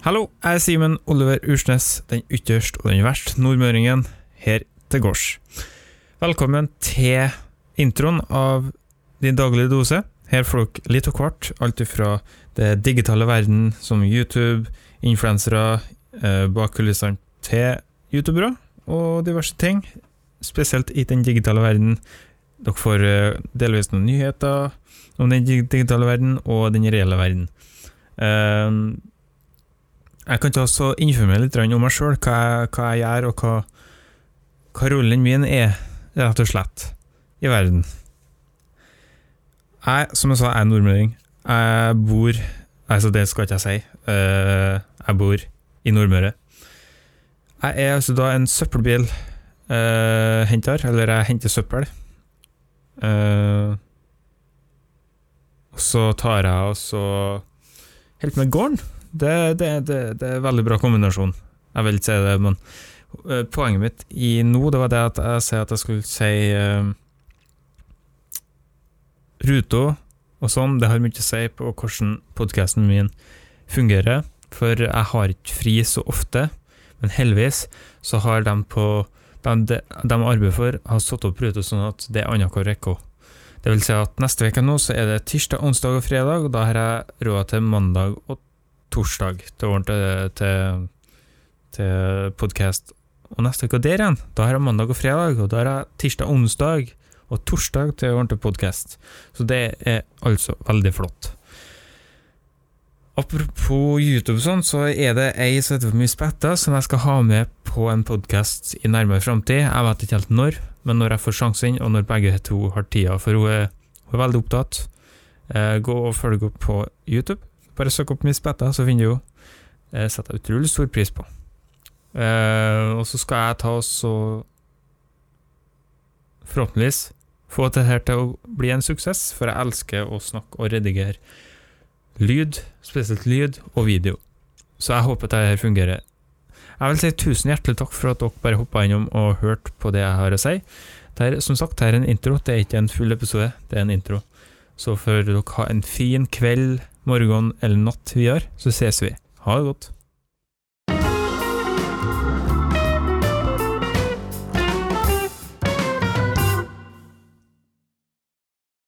Hallo, jeg er Simen Oliver Ursnes, den ytterst og den verst nordmøringen her til gårds. Velkommen til introen av Din daglige dose. Her får dere litt av hvert, alt fra det digitale verden, som YouTube, influensere, eh, bak kulissene til youtubere og diverse ting. Spesielt i den digitale verden. Dere får eh, delvis noen nyheter om den digitale verden og den reelle verden. Eh, jeg kan ta også informere litt om meg sjøl, hva, hva jeg gjør, og hva, hva rollen min er, rett og slett, i verden. Jeg, som jeg sa, jeg er nordmøring. Jeg bor Altså, det skal ikke jeg si. Eh, jeg bor i Nordmøre. Jeg er altså da en søppelbilhenter, eller jeg henter søppel. Eh, og så tar jeg og så holder på med gården. Det, det, det, det er en veldig bra kombinasjon. Jeg vil ikke si det, men eh, poenget mitt i nå, det var det at jeg sier at jeg skulle si uh, ruta og sånn. Det har mye å si på hvordan podkasten min fungerer, for jeg har ikke fri så ofte. Men heldigvis så har de på de, de, de arbeider for, har satt opp ruta sånn at det er annenhver uke. Det vil si at neste uke nå så er det tirsdag, onsdag og fredag, og da har jeg råd til mandag og torsdag til, til, til, podkast. Og neste uke der igjen, da har jeg mandag og fredag, og da har jeg tirsdag, onsdag og torsdag til ordentlig podkast. Så det er altså veldig flott. Apropos YouTube sånn, så er det ei som heter Mye Spetta, som jeg skal ha med på en podkast i nærmere framtid. Jeg vet ikke helt når, men når jeg får sjansen, og når begge to har tida, for hun er, hun er veldig opptatt. Eh, gå og følg opp på YouTube. Bare søk opp Miss Spetta, så finner du henne. Det setter jeg utrolig stor pris på. Uh, og så skal jeg ta oss og forhåpentligvis få dette til å bli en suksess, for jeg elsker å snakke og redigere lyd, spesielt lyd og video. Så jeg håper dette fungerer. Jeg vil si tusen hjertelig takk for at dere bare hoppa innom og hørte på det jeg har å si. Det er, som sagt, det er en intro, det er ikke en full episode, det er en intro. Så får dere ha en fin kveld, morgen eller natt vi gjør, så ses vi. Ha det godt.